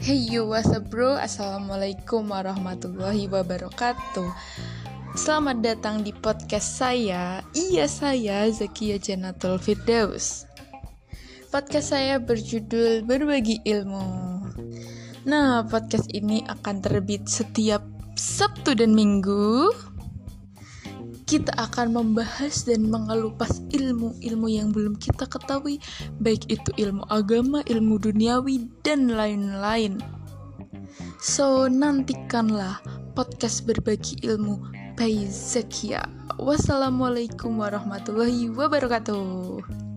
Hey you, what's up bro? Assalamualaikum warahmatullahi wabarakatuh. Selamat datang di podcast saya. Iya saya, Zakia Janatul Firdaus. Podcast saya berjudul Berbagi Ilmu. Nah, podcast ini akan terbit setiap Sabtu dan Minggu kita akan membahas dan mengelupas ilmu-ilmu yang belum kita ketahui, baik itu ilmu agama, ilmu duniawi, dan lain-lain. So, nantikanlah podcast berbagi ilmu by Zakia. Wassalamualaikum warahmatullahi wabarakatuh.